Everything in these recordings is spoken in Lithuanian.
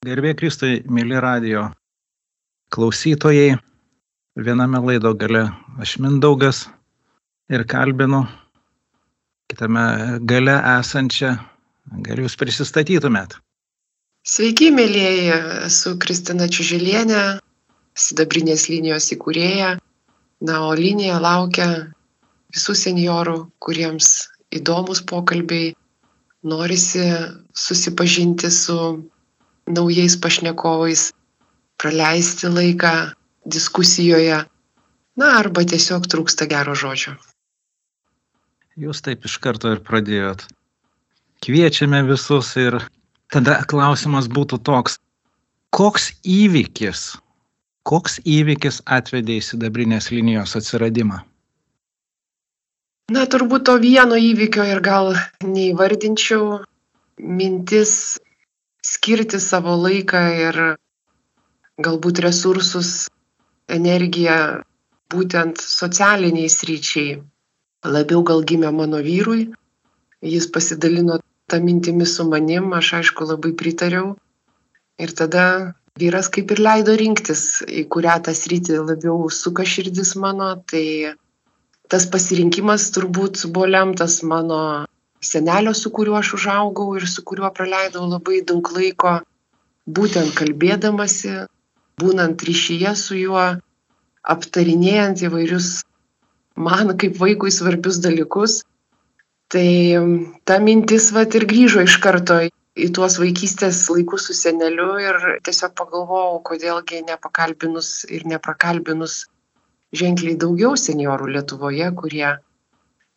Gerbė Kristui, mėly radio klausytojai, viename laido gale aš Mindaugas ir kalbinu kitame gale esančią, gal jūs prisistatytumėt. Sveiki, mėlyjeji, esu Kristina Čiužilienė, sidabrinės linijos įkūrėja. Na, o linija laukia visų seniorų, kuriems įdomus pokalbiai, norisi susipažinti su naujais pašnekovais, praleisti laiką diskusijoje, na arba tiesiog trūksta gero žodžio. Jūs taip iš karto ir pradėjot. Kviečiame visus ir tada klausimas būtų toks, koks įvykis, koks įvykis atvedė į sidabrinės linijos atsiradimą? Na, turbūt to vieno įvykio ir gal neįvardinčiau. Mintis skirti savo laiką ir galbūt resursus, energiją būtent socialiniai sryčiai. Labiau gal gimė mano vyrui, jis pasidalino tą mintimį su manim, aš aišku labai pritariau. Ir tada vyras kaip ir leido rinktis, į kurią tą sritį labiau suka širdis mano, tai tas pasirinkimas turbūt buvo lemtas mano senelio, su kuriuo aš užaugau ir su kuriuo praleidau labai daug laiko, būtent kalbėdamasi, būnant ryšyje su juo, aptarinėjant įvairius man kaip vaikui svarbius dalykus. Tai ta mintis vat ir grįžo iš karto į tuos vaikystės laikus su seneliu ir tiesiog pagalvojau, kodėlgi nepakalbinus ir neprakalbinus ženkliai daugiau seniorų Lietuvoje, kurie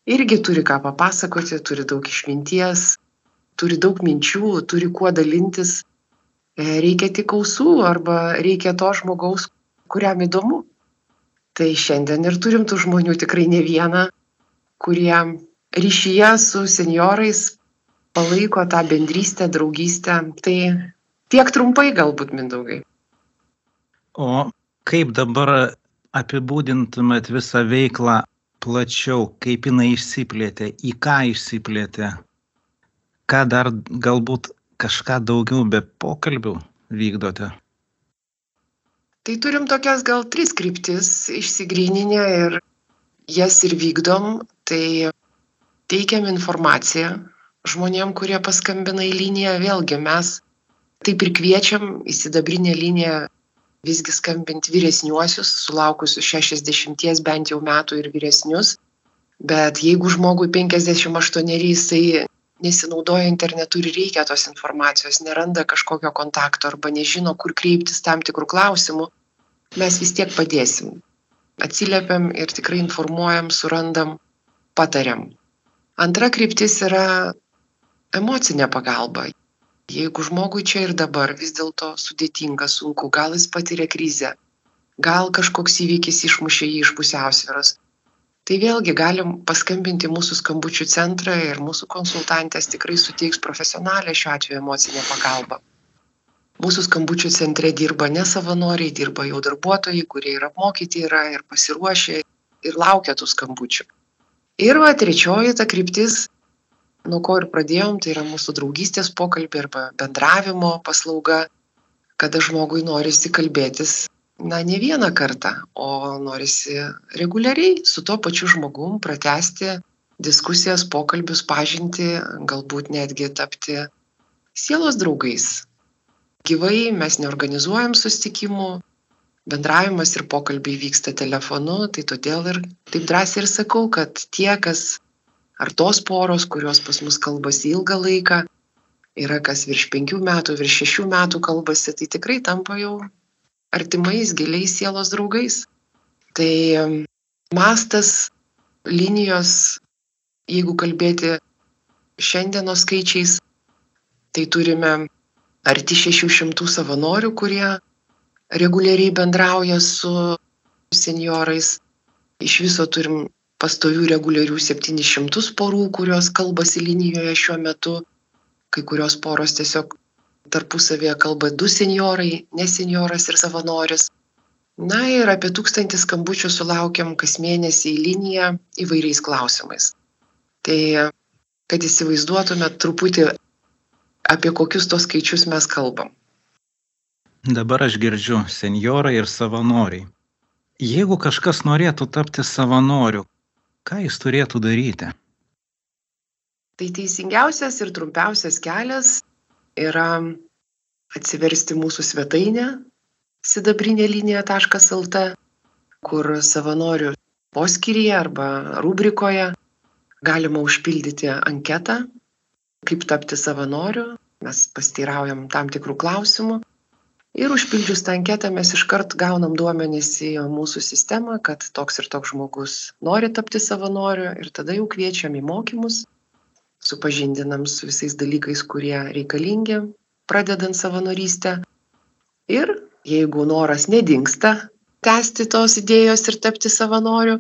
irgi turi ką papasakoti, turi daug išminties, turi daug minčių, turi kuo dalintis. E, reikia tik ausų arba reikia to žmogaus, kuriam įdomu. Tai šiandien ir turim tų žmonių tikrai ne vieną, kurie ryšyje su seniorais palaiko tą bendrystę, draugystę. Tai tiek trumpai galbūt mindaugai. O kaip dabar apibūdintumėt visą veiklą plačiau, kaip jinai išsiplėtė, į ką išsiplėtė, ką dar galbūt kažką daugiau be pokalbių vykdote? Tai turim tokias gal tris kryptis išsigryninę ir jas ir vykdom. Tai teikiam informaciją žmonėm, kurie paskambina į liniją. Vėlgi mes taip ir kviečiam į sidabrinę liniją visgi skambint vyresniuosius, sulaukusius 60 bent jau metų ir vyresnius. Bet jeigu žmogui 58 jisai nesinaudoja internetu ir reikia tos informacijos, neranda kažkokio kontakto arba nežino, kur kreiptis tam tikrų klausimų, mes vis tiek padėsim. Atsiliepiam ir tikrai informuojam, surandam, patariam. Antra kryptis yra emocinė pagalba jeigu žmogui čia ir dabar vis dėlto sudėtinga sunku gal jis patiria krizę gal kažkoks įvykis išmušė jį iš pusiausvyros. Tai vėlgi galim paskambinti į mūsų skambučių centrą ir mūsų konsultantės tikrai suteiks profesionalią šiuo atveju emocinę pagalbą. Mūsų skambučių centre dirba ne savanoriai dirba jau darbuotojai kurie ir apmokyti yra ir pasiruošę ir laukia tų skambučių. Ir va trečioji ta kryptis nuo ko ir pradėjom, tai yra mūsų draugystės pokalbė arba bendravimo paslauga, kada žmogui norisi kalbėtis, na, ne vieną kartą, o norisi reguliariai su tuo pačiu žmogum pratesti diskusijas, pokalbius, pažinti, galbūt netgi tapti sielos draugais. Gyvai mes neorganizuojam sustikimų, bendravimas ir pokalbiai vyksta telefonu, tai todėl ir taip drąsiai ir sakau, kad tie, kas ar tos poros, kurios pas mus kalbasi ilgą laiką, yra kas virš penkių metų, virš šešių metų kalbasi, tai tikrai tampa jau artimais, giliais sielos draugais. Tai mastas linijos, jeigu kalbėti šiandienos skaičiais, tai turime arti 600 savanorių, kurie reguliariai bendrauja su seniorais. Iš viso turim pastovių reguliarių 700 porų, kurios kalbasi linijoje šiuo metu. Kai kurios poros tiesiog tarpusavėje kalba du seniorai, ne senioras ir savanoris. Na ir apie tūkstantį skambučių sulaukiam kas mėnesį į liniją įvairiais klausimais. Tai, kad įsivaizduotume truputį, apie kokius tos skaičius mes kalbam. dabar aš girdžiu senjorai ir savanoriai. Jeigu kažkas norėtų tapti savanoriu, ką jis turėtų daryti? Tai teisingiausias ir trumpiausias kelias yra atsiversti mūsų svetainę sidabrinė linija.lt, kur savanorių poskyryje arba rubrikoje galima užpildyti anketą, kaip tapti savanoriu. Mes pasteiraujam tam tikrų klausimų. Ir užpildžius tą anketą mes iškart gaunam duomenys į mūsų sistemą, kad toks ir toks žmogus nori tapti savanoriu ir tada jau kviečiam į mokymus, supažindinam su visais dalykais, kurie reikalingi, pradedant savanorystę. Ir jeigu noras nedingsta tęsti tos idėjos ir tapti savanoriu,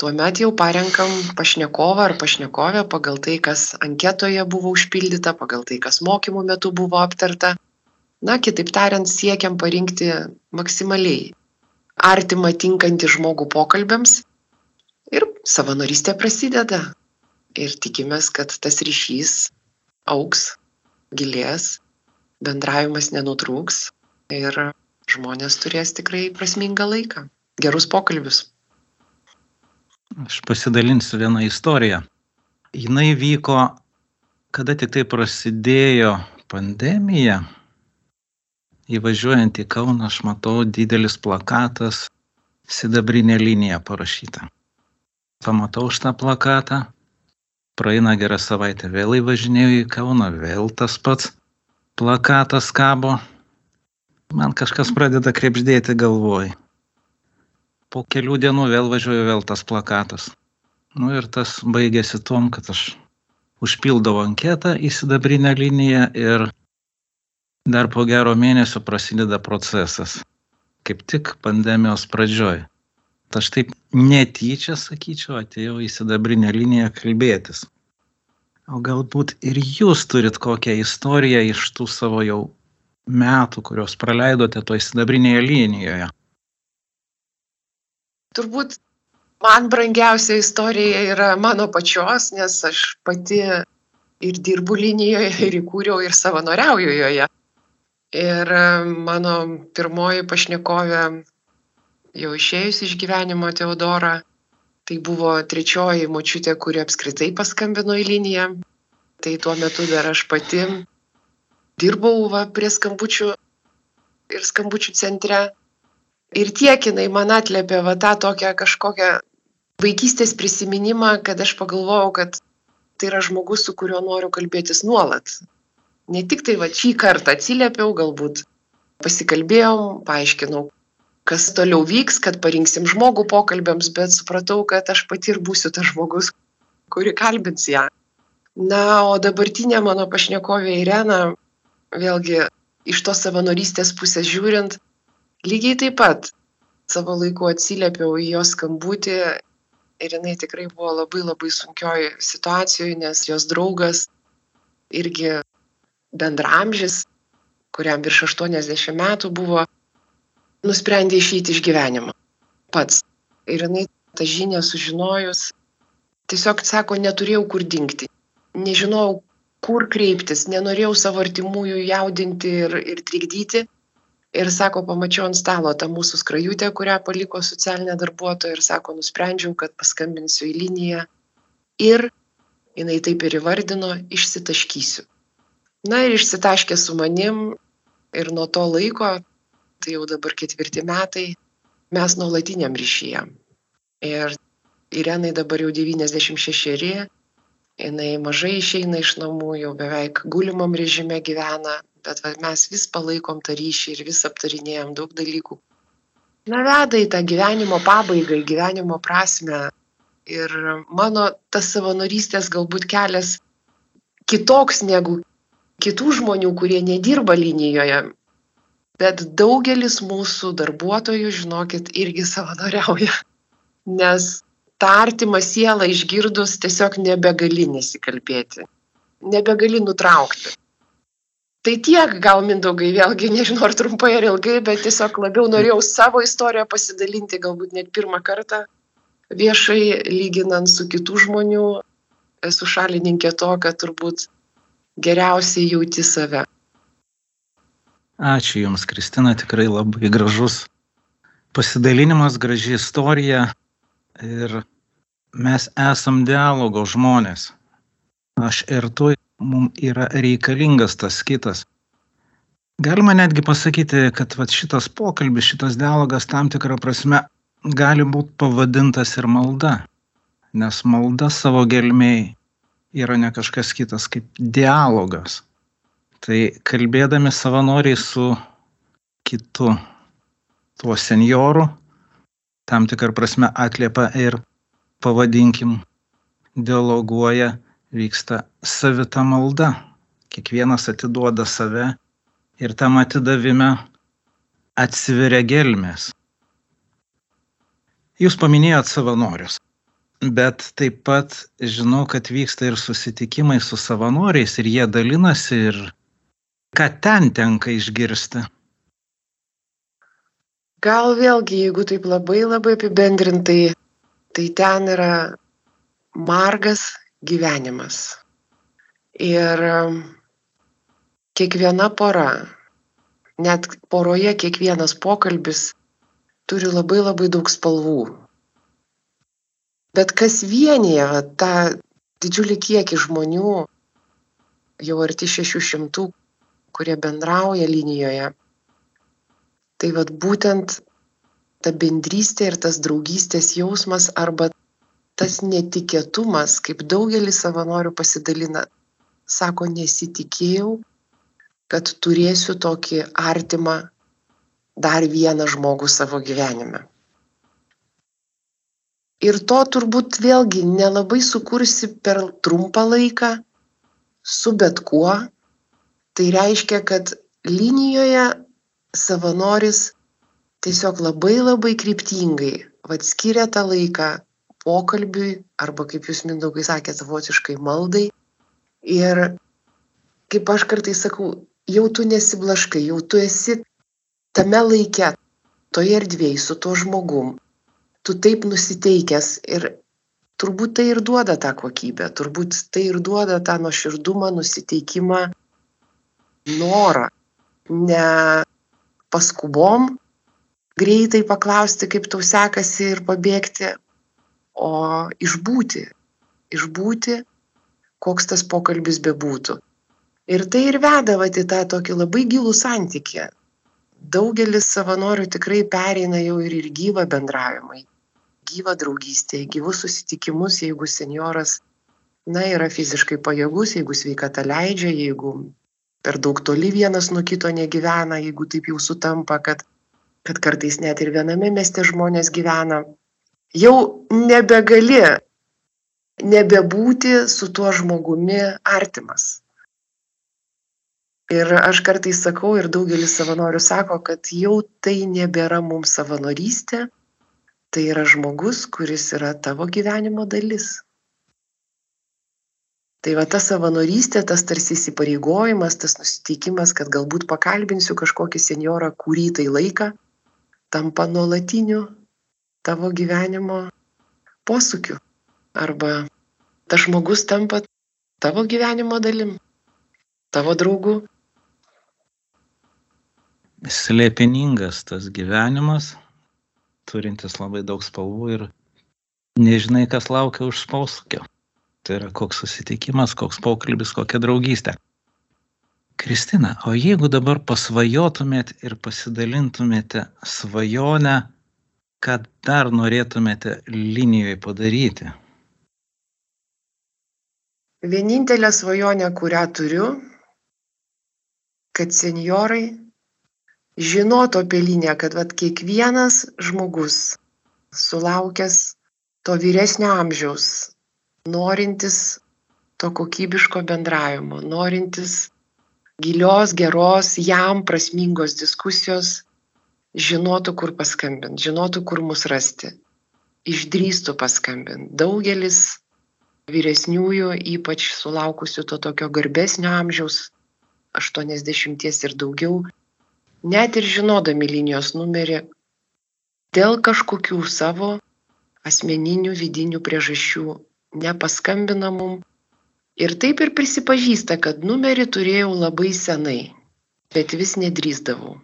tuomet jau parenkam pašnekovą ar pašnekovę pagal tai, kas anketoje buvo užpildyta, pagal tai, kas mokymų metu buvo aptarta. Na, kitaip tariant, siekiam parinkti maksimaliai artimą tinkantį žmogų pokalbėms ir savanorystė prasideda. Ir tikimės, kad tas ryšys auks, gilės, bendravimas nenutrūks ir žmonės turės tikrai prasmingą laiką, gerus pokalbius. Aš pasidalinsiu vieną istoriją. Jis vyko, kada tik tai prasidėjo pandemija. Įvažiuojant į Kauną, aš matau didelis plakatas, sidabrinė linija parašyta. Pamatau šitą plakatą, praeina gerą savaitę, vėl įvažinėjau į Kauną, vėl tas pats plakatas kabo, man kažkas pradeda krepždėti galvoj. Po kelių dienų vėl važiuoju, vėl tas plakatas. Nu ir tas baigėsi tom, kad aš užpildau anketą į sidabrinę liniją ir dar po gero mėnesio prasideda procesas. Kaip tik pandemijos pradžioj. Tai aš taip netyčia, sakyčiau, atėjau į sidabrinę liniją kalbėtis. O galbūt ir jūs turit kokią istoriją iš tų savo jau metų, kuriuos praleidote toj sidabrinėje linijoje? Turbūt man brangiausia istorija yra mano pačios, nes aš pati ir dirbu linijoje, ir įkūriau, ir savanoriauju joje. Ir mano pirmoji pašnekovė, jau išėjusi iš gyvenimo Teodora, tai buvo trečioji močiutė, kuri apskritai paskambino į liniją. Tai tuo metu dar aš pati dirbau va prie skambučių ir skambučių centre. Ir tiek jinai man atlėpė va tą tokią kažkokią vaikystės prisiminimą, kad aš pagalvojau, kad tai yra žmogus, su kuriuo noriu kalbėtis nuolat. Ne tik tai va šį kartą atsiliepiau, galbūt pasikalbėjom, paaiškinau, kas toliau vyks, kad parinksim žmogų pokalbėms, bet supratau, kad aš pati ir būsiu tas žmogus, kuri kalbins ją. Na, o dabartinė mano pašnekovė Irena vėlgi iš tos savanorystės pusės žiūrint, lygiai taip pat savo laiku atsiliepiau į jos skambutį ir jinai tikrai buvo labai labai sunkioj situacijoje, nes jos draugas irgi bendramžis, kuriam virš 80 metų buvo, nusprendė išeiti iš gyvenimo. Pats. Ir jinai tą žinią sužinojus, tiesiog sako, neturėjau kur dingti. Nežinojau, kur kreiptis, nenorėjau savo artimųjų jaudinti ir, ir trikdyti. Ir sako, pamačiau ant stalo tą mūsų skrajutę, kurią paliko socialinė darbuotoja ir sako, nusprendžiau, kad paskambinsiu į liniją ir jinai taip ir įvardino, išsitaškysiu. Na ir išsitaškė su manim ir nuo to laiko, tai jau dabar ketvirti metai, mes nuolatiniam ryšyje. Ir Irenai dabar jau 96 jinai mažai išeina iš namų, jau beveik gulimam režime gyvena, bet va, mes vis palaikom tą ryšį ir vis aptarinėjom daug dalykų. Na, veda į tą gyvenimo pabaigą, į gyvenimo prasme. Ir mano tas savanorystės galbūt kelias kitoks negu kitų žmonių, kurie nedirba linijoje. Bet daugelis mūsų darbuotojų, žinokit, irgi savanoriauja. Nes tą artimą sielą išgirdus tiesiog nebegali nesikalbėti, nebegali nutraukti. Tai tiek, gal mindaugai, vėlgi nežinau ar trumpai ar ilgai, bet tiesiog labiau norėjau savo istoriją pasidalinti, galbūt net pirmą kartą viešai, lyginant su kitų žmonių. Esu šalininkė to, kad turbūt geriausiai jauti save. Ačiū Jums, Kristina, tikrai labai gražus pasidalinimas, graži istorija ir mes esam dialogo žmonės. Aš ir tu, mums yra reikalingas tas kitas. Galima netgi pasakyti, kad vat, šitas pokalbis, šitas dialogas tam tikrą prasme gali būti pavadintas ir malda. Nes malda savo gelmiai yra ne kažkas kitas kaip dialogas. Tai kalbėdami savanoriai su kitu, tuo senjoru, tam tikrą prasme atliepa ir pavadinkim, dialoguoja, vyksta savita malda. Kiekvienas atiduoda save ir tam atidavime atsiveria gelmės. Jūs paminėjot savanorius, bet taip pat žinau, kad vyksta ir susitikimai su savanoriais ir jie dalinasi ir ką ten tenka išgirsti. Gal vėlgi, jeigu taip labai labai apibendrintai, tai ten yra margas gyvenimas. Ir kiekviena pora, net poroje kiekvienas pokalbis turi labai labai daug spalvų. Bet kas vienyje tą didžiulį kiekį žmonių, jau arti 600, kurie bendrauja linijoje, tai vad būtent ta bendrystė ir tas draugystės jausmas arba tas netikėtumas, kaip daugelis savanorių pasidalina, sako, nesitikėjau, kad turėsiu tokį artimą dar vieną žmogų savo gyvenime. Ir to turbūt vėlgi nelabai sukursi per trumpą laiką su bet kuo. Tai reiškia, kad linijoje savanoris tiesiog labai labai kryptingai vad skiria tą laiką pokalbiui arba, kaip jūs mindaugai sakėte, savotiškai maldai. Ir kaip aš kartais sakau, jau tu nesiblaškai, jau tu esi tame laike, toje erdvėje su tuo žmogum. Tu taip nusiteikęs ir turbūt tai ir duoda tą kokybę, turbūt tai ir duoda tą nuoširdumą, nusiteikimą, norą. Ne paskubom greitai paklausti, kaip tau sekasi ir pabėgti, o išbūti. Išbūti, koks tas pokalbis bebūtų. Ir tai ir veda vat į tą tokį labai gilų santykį. Daugelis savanorių tikrai pereina jau ir į gyvą bendravimą, gyvą draugystę, gyvus susitikimus, jeigu senioras, na, yra fiziškai pajėgus, jeigu sveikata leidžia, jeigu per daug toli vienas nuo kito negyvena, jeigu taip jau sutampa, kad, kad kartais net ir viename mieste žmonės gyvena, jau nebegali nebebūti su tuo žmogumi artimas. Ir aš kartais sakau ir daugelis savanorių sako kad jau tai nebėra mums savanorystė tai yra žmogus kuris yra tavo gyvenimo dalis. Tai va ta savanorystė tas tarsi įsipareigojimas tas nusiteikimas kad galbūt pakalbinsiu kažkokį senjorą kurį tai laiką tampa nuolatiniu tavo gyvenimo posūkiu. Arba tas žmogus tampa tavo gyvenimo dalim tavo draugu. Slėpiningas tas gyvenimas, turintis labai daug spalvų ir nežinai, kas laukia už spausukio. Tai yra koks susitikimas, koks pokalbis, kokia draugystė. Kristina, o jeigu dabar pasvajotumėt ir pasidalintumėte svajonę, ką dar norėtumėte linijoje padaryti? Vienintelė svajonė, kurią turiu, kad seniorai žinotų apie liniją, kad vat, kiekvienas žmogus sulaukęs to vyresnio amžiaus, norintis to kokybiško bendravimo, norintis gilios, geros, jam prasmingos diskusijos, žinotų, kur paskambinti, žinotų, kur mus rasti, išdrįstų paskambinti. Daugelis vyresniųjų, ypač sulaukusių to tokio garbesnio amžiaus, 80 ir daugiau, net ir žinodami linijos numerį, dėl kažkokių savo asmeninių vidinių priežasčių nepaskambina mum ir taip ir prisipažįsta, kad numerį turėjau labai senai. bet vis nedrįsdavau.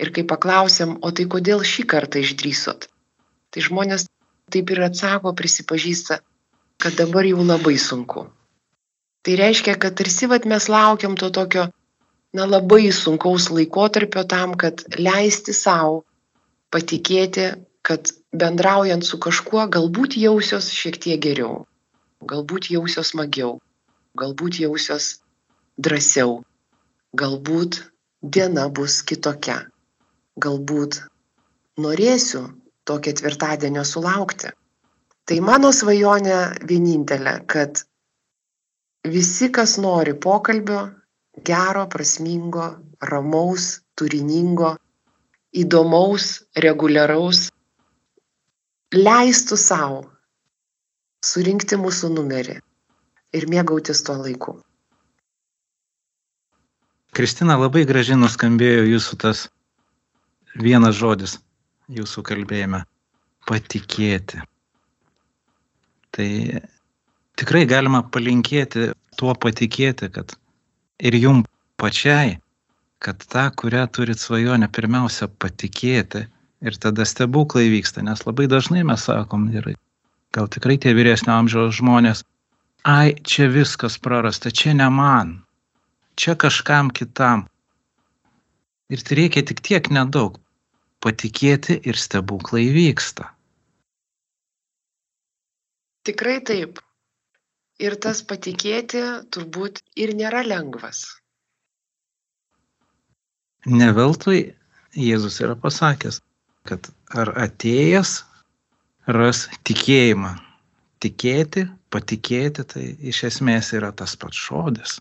Ir kai paklausėm, o tai kodėl šį kartą išdrysot, tai žmonės taip ir atsako, prisipažįsta, kad dabar jau labai sunku. Tai reiškia, kad tarsi vat mes laukiam to tokio, na labai sunkaus laikotarpio tam, kad leisti savo patikėti, kad bendraujant su kažkuo galbūt jausios šiek tiek geriau, galbūt jausios smagiau, galbūt jausios drąsiau, galbūt diena bus kitokia, galbūt norėsiu to ketvirtadienio sulaukti. Tai mano svajonė vienintelė, kad visi, kas nori pokalbio, gero, prasmingo, ramaus, turiningo, įdomaus, reguliaraus, leistų savo surinkti mūsų numerį ir mėgautis tuo laiku. Kristina, labai gražiai nuskambėjo jūsų tas vienas žodis jūsų kalbėjime - patikėti tai tikrai galima palinkėti tuo patikėti, kad ir jum pačiai, kad tą, kurią turit svajonę, pirmiausia patikėti ir tada stebuklai vyksta, nes labai dažnai mes sakom, ir gal tikrai tie vyresnio amžiaus žmonės, ai, čia viskas prarasta, čia ne man, čia kažkam kitam. Ir tai reikia tik tiek nedaug patikėti ir stebuklai vyksta. Tikrai taip. Ir tas patikėti turbūt ir nėra lengvas. Ne veltui Jėzus yra pasakęs, kad ar atėjęs ras tikėjimą. Tikėti, patikėti, tai iš esmės yra tas pats žodis.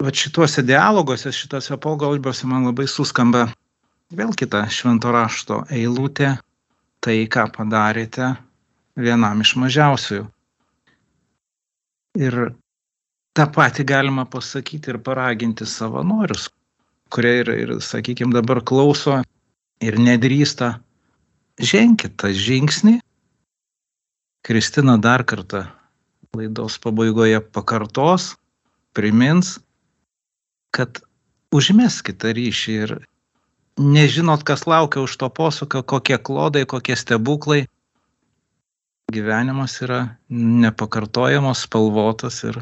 Vat šituose dialoguose, šituose pokalbiuose man labai suskamba vėl kita švento rašto eilutė, tai ką padarėte vienam iš mažiausiųjų. Ir tą patį galima pasakyti ir paraginti savanorius, kurie ir, ir sakykime, dabar klauso ir nedrįsta. Ženkit tą žingsnį. Kristina dar kartą laidos pabaigoje pakartos, primins, kad užmeskite ryšį ir nežinot, kas laukia už to posūkio, kokie klodai, kokie stebuklai gyvenimas yra nepakartojamos, spalvotas ir,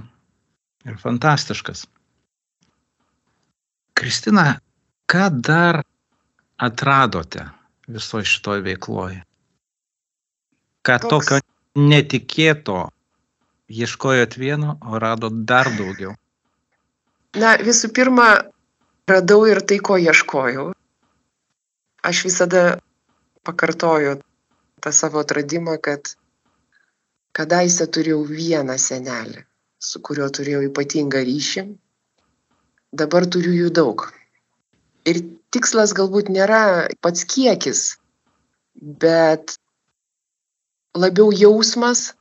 ir fantastiškas. Kristina, ką dar atradote visoje šitoje veikloje? Ką Toks... tokio netikėto ieškojot vieno, o radot dar daugiau? Na, visų pirma, radau ir tai, ko ieškojau. Aš visada pakartoju tą savo atradimą, kad Kadaise turėjau vieną senelį, su kuriuo turėjau ypatingą ryšį, dabar turiu jų daug. Ir tikslas galbūt nėra pats kiekis, bet labiau jausmas,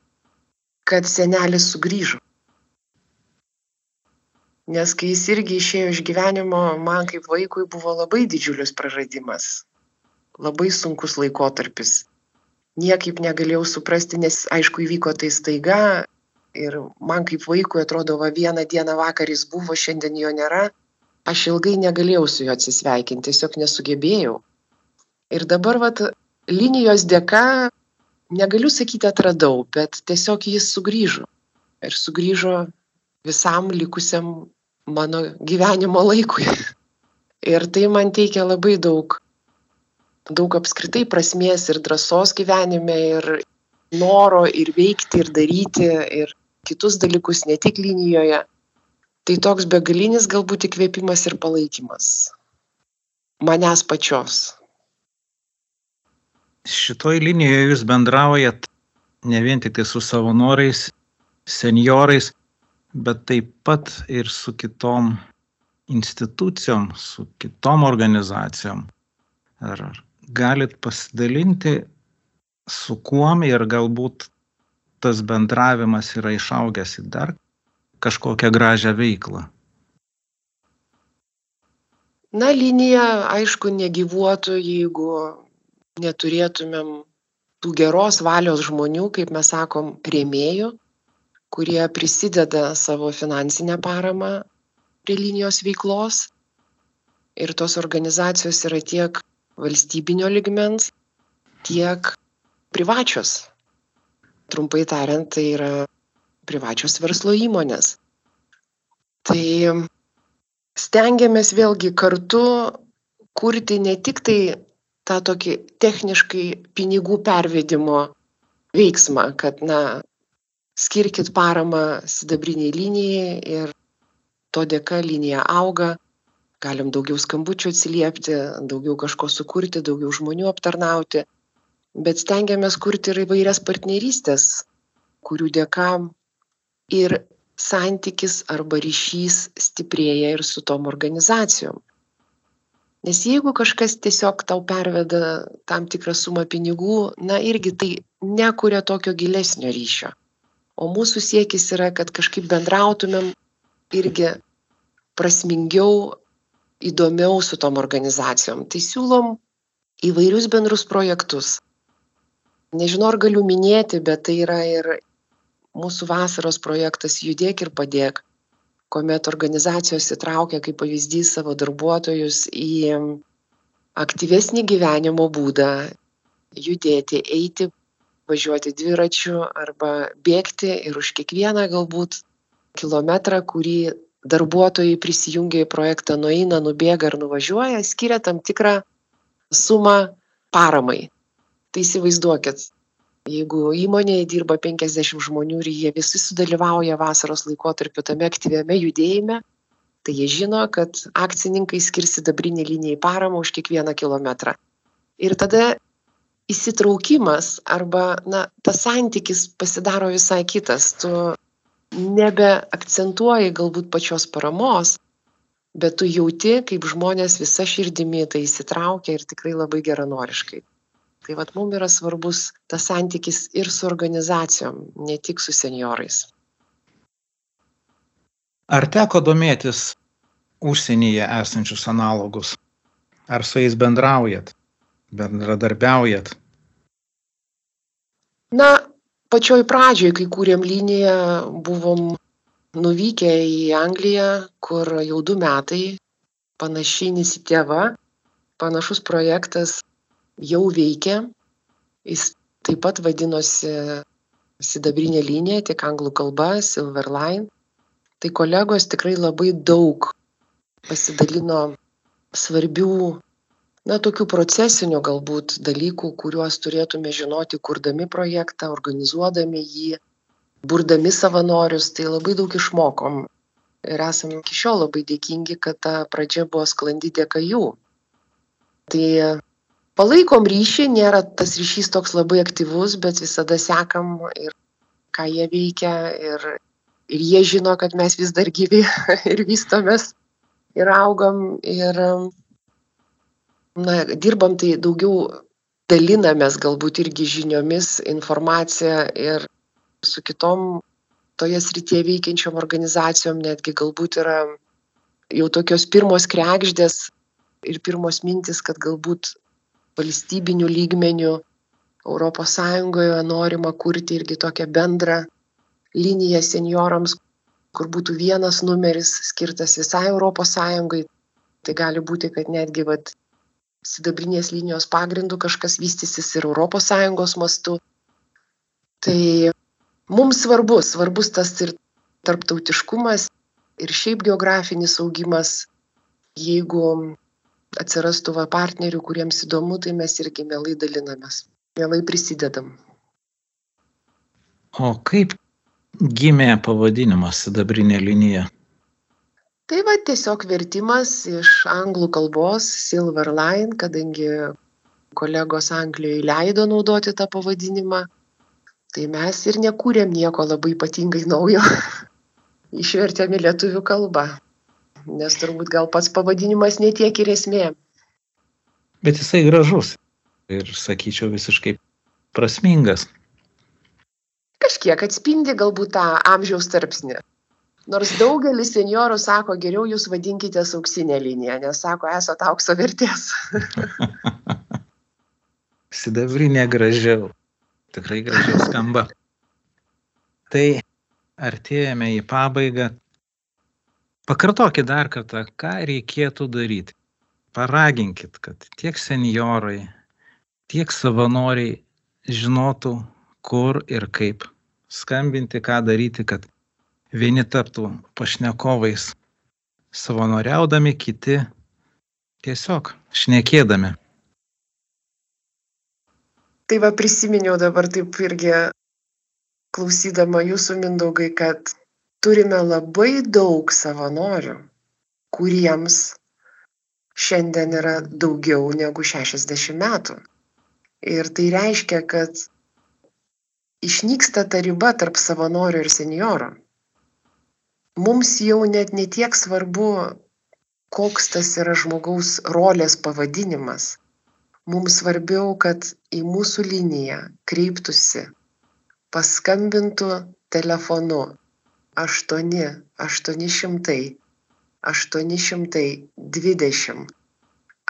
kad senelis sugrįžo. Nes kai jis irgi išėjo iš gyvenimo, man kaip vaikui buvo labai didžiulis praradimas, labai sunkus laikotarpis niekaip negalėjau suprasti, nes aišku įvyko tai staiga ir man kaip vaikui atrodo, va vieną dieną vakar jis buvo, šiandien jo nėra, aš ilgai negalėjau su juo atsisveikinti, tiesiog nesugebėjau. Ir dabar vat linijos dėka, negaliu sakyti atradau, bet tiesiog jis sugrįžo. Ir sugrįžo visam likusiam mano gyvenimo laikui. Ir tai man teikia labai daug daug apskritai prasmės ir drąsos gyvenime ir noro ir veikti ir daryti ir kitus dalykus ne tik linijoje. Tai toks begalinis galbūt įkvėpimas ir palaikymas. Manęs pačios. Šitoj linijoje jūs bendraujat ne vien tik tai su savanoriais, seniorais, bet taip pat ir su kitom institucijom, su kitom organizacijom. Ar, galit pasidalinti, su kuom ir galbūt tas bendravimas yra išaugęs į dar kažkokią gražią veiklą? Na, linija, aišku, negyvuotų, jeigu neturėtumėm tų geros valios žmonių, kaip mes sakom, rėmėjų, kurie prisideda savo finansinę paramą, prie linijos veiklos. Ir tos organizacijos yra tiek valstybinio ligmens, tiek privačios. Trumpai tariant, tai yra privačios verslo įmonės. Tai stengiamės vėlgi kartu kurti ne tik tai tą tokį techniškai pinigų pervedimo veiksmą, kad, na, skirkit paramą sidabriniai linijai ir to dėka linija auga, galim daugiau skambučių atsiliepti, daugiau kažko sukurti, daugiau žmonių aptarnauti, bet stengiamės kurti ir įvairias partnerystės, kurių dėka ir santykis arba ryšys stiprėja ir su tom organizacijom. Nes jeigu kažkas tiesiog tau perveda tam tikrą sumą pinigų, na irgi tai nekuria tokio gilesnio ryšio. O mūsų siekis yra, kad kažkaip bendrautumėm irgi prasmingiau, įdomiau su tom organizacijom. Tai siūlom įvairius bendrus projektus. Nežinau, ar galiu minėti, bet tai yra ir mūsų vasaros projektas Judėk ir padėk, kuomet organizacijos įtraukia kaip pavyzdys savo darbuotojus į aktyvesnį gyvenimo būdą, judėti, eiti, važiuoti dviračiu arba bėgti ir už kiekvieną galbūt kilometrą, kurį darbuotojai prisijungia į projektą, nueina, nubėga ar nuvažiuoja, skiria tam tikrą sumą paramai. Tai įsivaizduokit, jeigu įmonėje dirba penkiasdešimt žmonių ir jie visi sudalyvauja vasaros laikotarpiu tame aktyviame judėjime tai jie žino kad akcininkai skirs sidabrinei linijai paramą už kiekvieną kilometrą ir tada įsitraukimas arba na tas santykis pasidaro visai kitas tu nebeakcentuoji galbūt pačios paramos bet tu jauti kaip žmonės visa širdimi tai įsitraukia ir tikrai labai geranoriškai. Tai vat mum yra svarbus tas santykis ir su organizacijom ne tik su senjorais. Ar teko domėtis užsienyje esančius analogus? Ar su jais bendraujat bendradarbiaujat? Na pačioj pradžioj kai kūrėm liniją buvom nuvykę į angliją kur jau du metai panaši iniciatyva panašus projektas jau veikia. Jis taip pat vadinosi sidabrinė linija, tik anglų kalba, Silver Line. Tai kolegos tikrai labai daug pasidalino svarbių, na, tokių procesinių galbūt dalykų, kuriuos turėtume žinoti, kurdami projektą, organizuodami jį, burdami savanorius, tai labai daug išmokom. Ir esam iki šiol labai dėkingi, kad ta pradžia buvo sklandi dėka jų. Tai palaikom ryšį nėra tas ryšys toks labai aktyvus bet visada sekam ir ką jie veikia ir ir jie žino kad mes vis dar gyvi ir vystomės ir augam ir na dirbam tai daugiau dalinamės galbūt irgi žiniomis informacija ir su kitom toje srityje veikiančiom organizacijom netgi galbūt yra jau tokios pirmos kregždės ir pirmos mintys kad galbūt valstybiniu lygmeniu europos sąjungoje norima kurti irgi tokią bendrą liniją senjorams kur būtų vienas numeris skirtas visai sąjungai. Tai gali būti kad netgi vat sidabrinės linijos pagrindu kažkas vystysis ir sąjungos mastu tai mums svarbu svarbus tas ir tarptautiškumas ir šiaip geografinis augimas jeigu atsirastų va partnerių, kuriems įdomu, tai mes irgi mielai dalinamės, mielai prisidedam. O kaip gimė pavadinimas sidabrinė linija? Tai va tiesiog vertimas iš anglų kalbos Silver Line, kadangi kolegos Anglijoje leido naudoti tą pavadinimą, tai mes ir nekūrėm nieko labai ypatingai naujo. Išvertėm į lietuvių kalbą nes turbūt gal pats pavadinimas netiek ir esmė. Bet jisai gražus ir, sakyčiau, visiškai prasmingas. Kažkiek atspindi galbūt tą amžiaus tarpsnį. Nors daugelis seniorų sako, geriau jūs vadinkite auksinę liniją, nes sako, esate aukso vertės. Sidabrinė gražiau. Tikrai gražiau skamba. Tai artėjame į pabaigą Pakartokit dar kartą, ką reikėtų daryti. Paraginkit, kad tiek seniorai, tiek savanoriai žinotų, kur ir kaip skambinti, ką daryti, kad vieni taptų pašnekovais savanoriaudami, kiti tiesiog šnekėdami. Tai va prisiminiau dabar taip irgi klausydama jūsų mindaugai, kad turime labai daug savanorių, kuriems šiandien yra daugiau negu 60 metų. Ir tai reiškia, kad išnyksta ta riba tarp savanorių ir seniorų. Mums jau net netiek svarbu, koks tas yra žmogaus rolės pavadinimas. Mums svarbiau kad į mūsų liniją kreiptųsi paskambintų telefonu aštuoni aštuoni šimtai aštuoni šimtai dvidešimt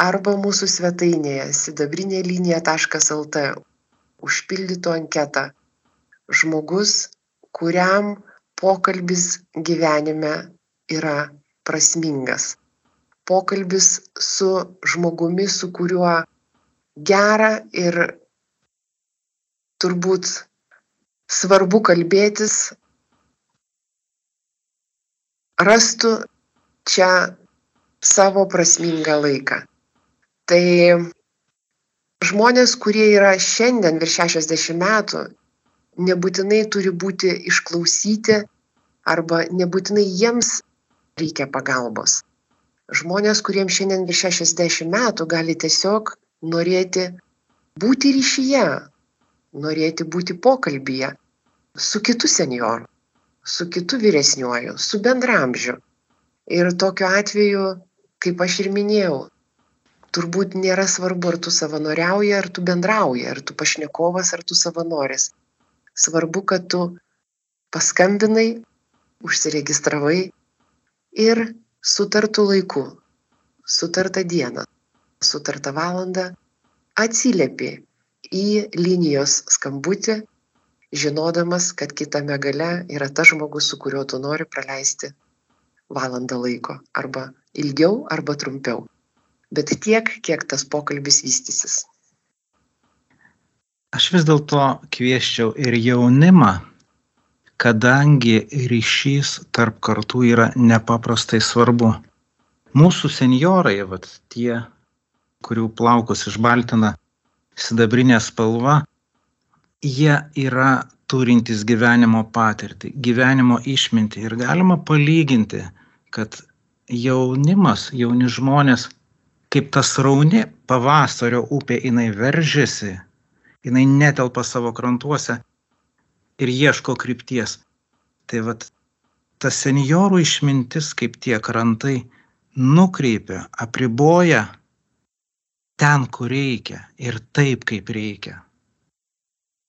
arba mūsų svetainėje sidabrinė linija taškas lt užpildytų anketą. Žmogus kuriam pokalbis gyvenime yra prasmingas pokalbis su žmogumi su kuriuo gera ir turbūt svarbu kalbėtis, rastų čia savo prasmingą laiką. Tai žmonės, kurie yra šiandien virš 60 metų, nebūtinai turi būti išklausyti arba nebūtinai jiems reikia pagalbos. Žmonės, kuriems šiandien virš 60 metų gali tiesiog norėti būti ryšyje, norėti būti pokalbyje su kitu senjoru, su kitu vyresniuoju, su bendramžiu. Ir tokiu atveju, kaip aš ir minėjau, turbūt nėra svarbu, ar tu savanoriauji, ar tu bendrauji, ar tu pašnekovas, ar tu savanoris. Svarbu, kad tu paskambinai, užsiregistravai ir sutartų laiku, sutartą dieną sutartą valandą atsiliepi į linijos skambutį, žinodamas, kad kitame gale yra tas žmogus, su kuriuo tu nori praleisti valandą laiko. Arba ilgiau, arba trumpiau. Bet tiek, kiek tas pokalbis vystysis. Aš vis dėlto kvieščiau ir jaunimą, kadangi ryšys tarp kartų yra nepaprastai svarbu. Mūsų seniorai, vat, tie kurių plaukus išbaltina sidabrinė spalva, jie yra turintys gyvenimo patirtį, gyvenimo išmintį ir galima palyginti, kad jaunimas, jauni žmonės, kaip tas rauni pavasario upė, jinai veržiasi, jinai netelpa savo krantuose ir ieško krypties. Tai vad, ta seniorų išmintis, kaip tie krantai, nukreipia, apriboja ten, kur reikia ir taip, kaip reikia.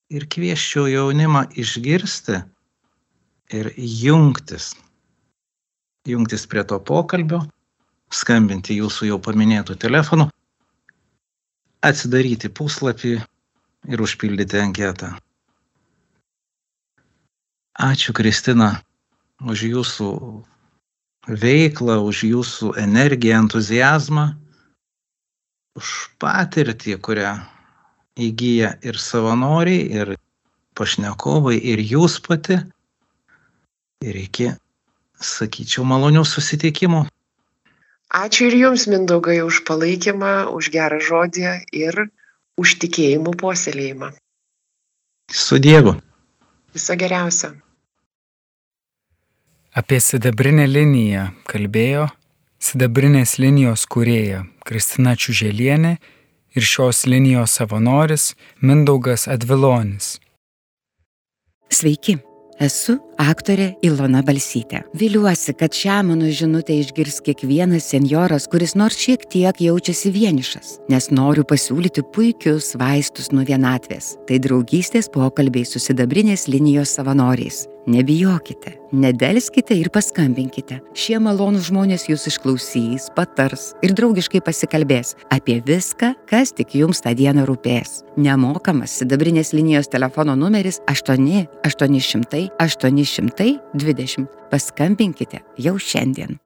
Ir kvieščiau jaunimą išgirsti ir jungtis. Jungtis prie to pokalbio, skambinti jūsų jau paminėtų telefonų, atsidaryti puslapį ir užpildyti anketą. Ačiū Kristina už jūsų veiklą, už jūsų energiją, entuzijazmą už patirtį, kurią įgyja ir savanoriai, ir pašnekovai, ir jūs pati. Ir iki, sakyčiau, malonių susitikimų. Ačiū ir Jums, Mindaugai, už palaikymą, už gerą žodį ir už tikėjimų puoselėjimą. Su Dievu. Viso geriausio. Apie sidabrinę liniją kalbėjo sidabrinės linijos kūrėja Kristina Čiuželienė ir šios linijos savanoris Mindaugas Advilonis. Sveiki, esu aktorė Ilona Balsytė. Viliuosi, kad šią mano žinutę išgirs kiekvienas senjoras, kuris nors šiek tiek jaučiasi vienišas, nes noriu pasiūlyti puikius vaistus nuo vienatvės. Tai draugystės pokalbiai su sidabrinės linijos savanoriais. Nebijokite, nedelskite ir paskambinkite. Šie malonūs žmonės jūs išklausys, patars ir draugiškai pasikalbės apie viską, kas tik jums tą dieną rūpės. Nemokamas sidabrinės linijos telefono numeris 8 800 820. Paskambinkite jau šiandien.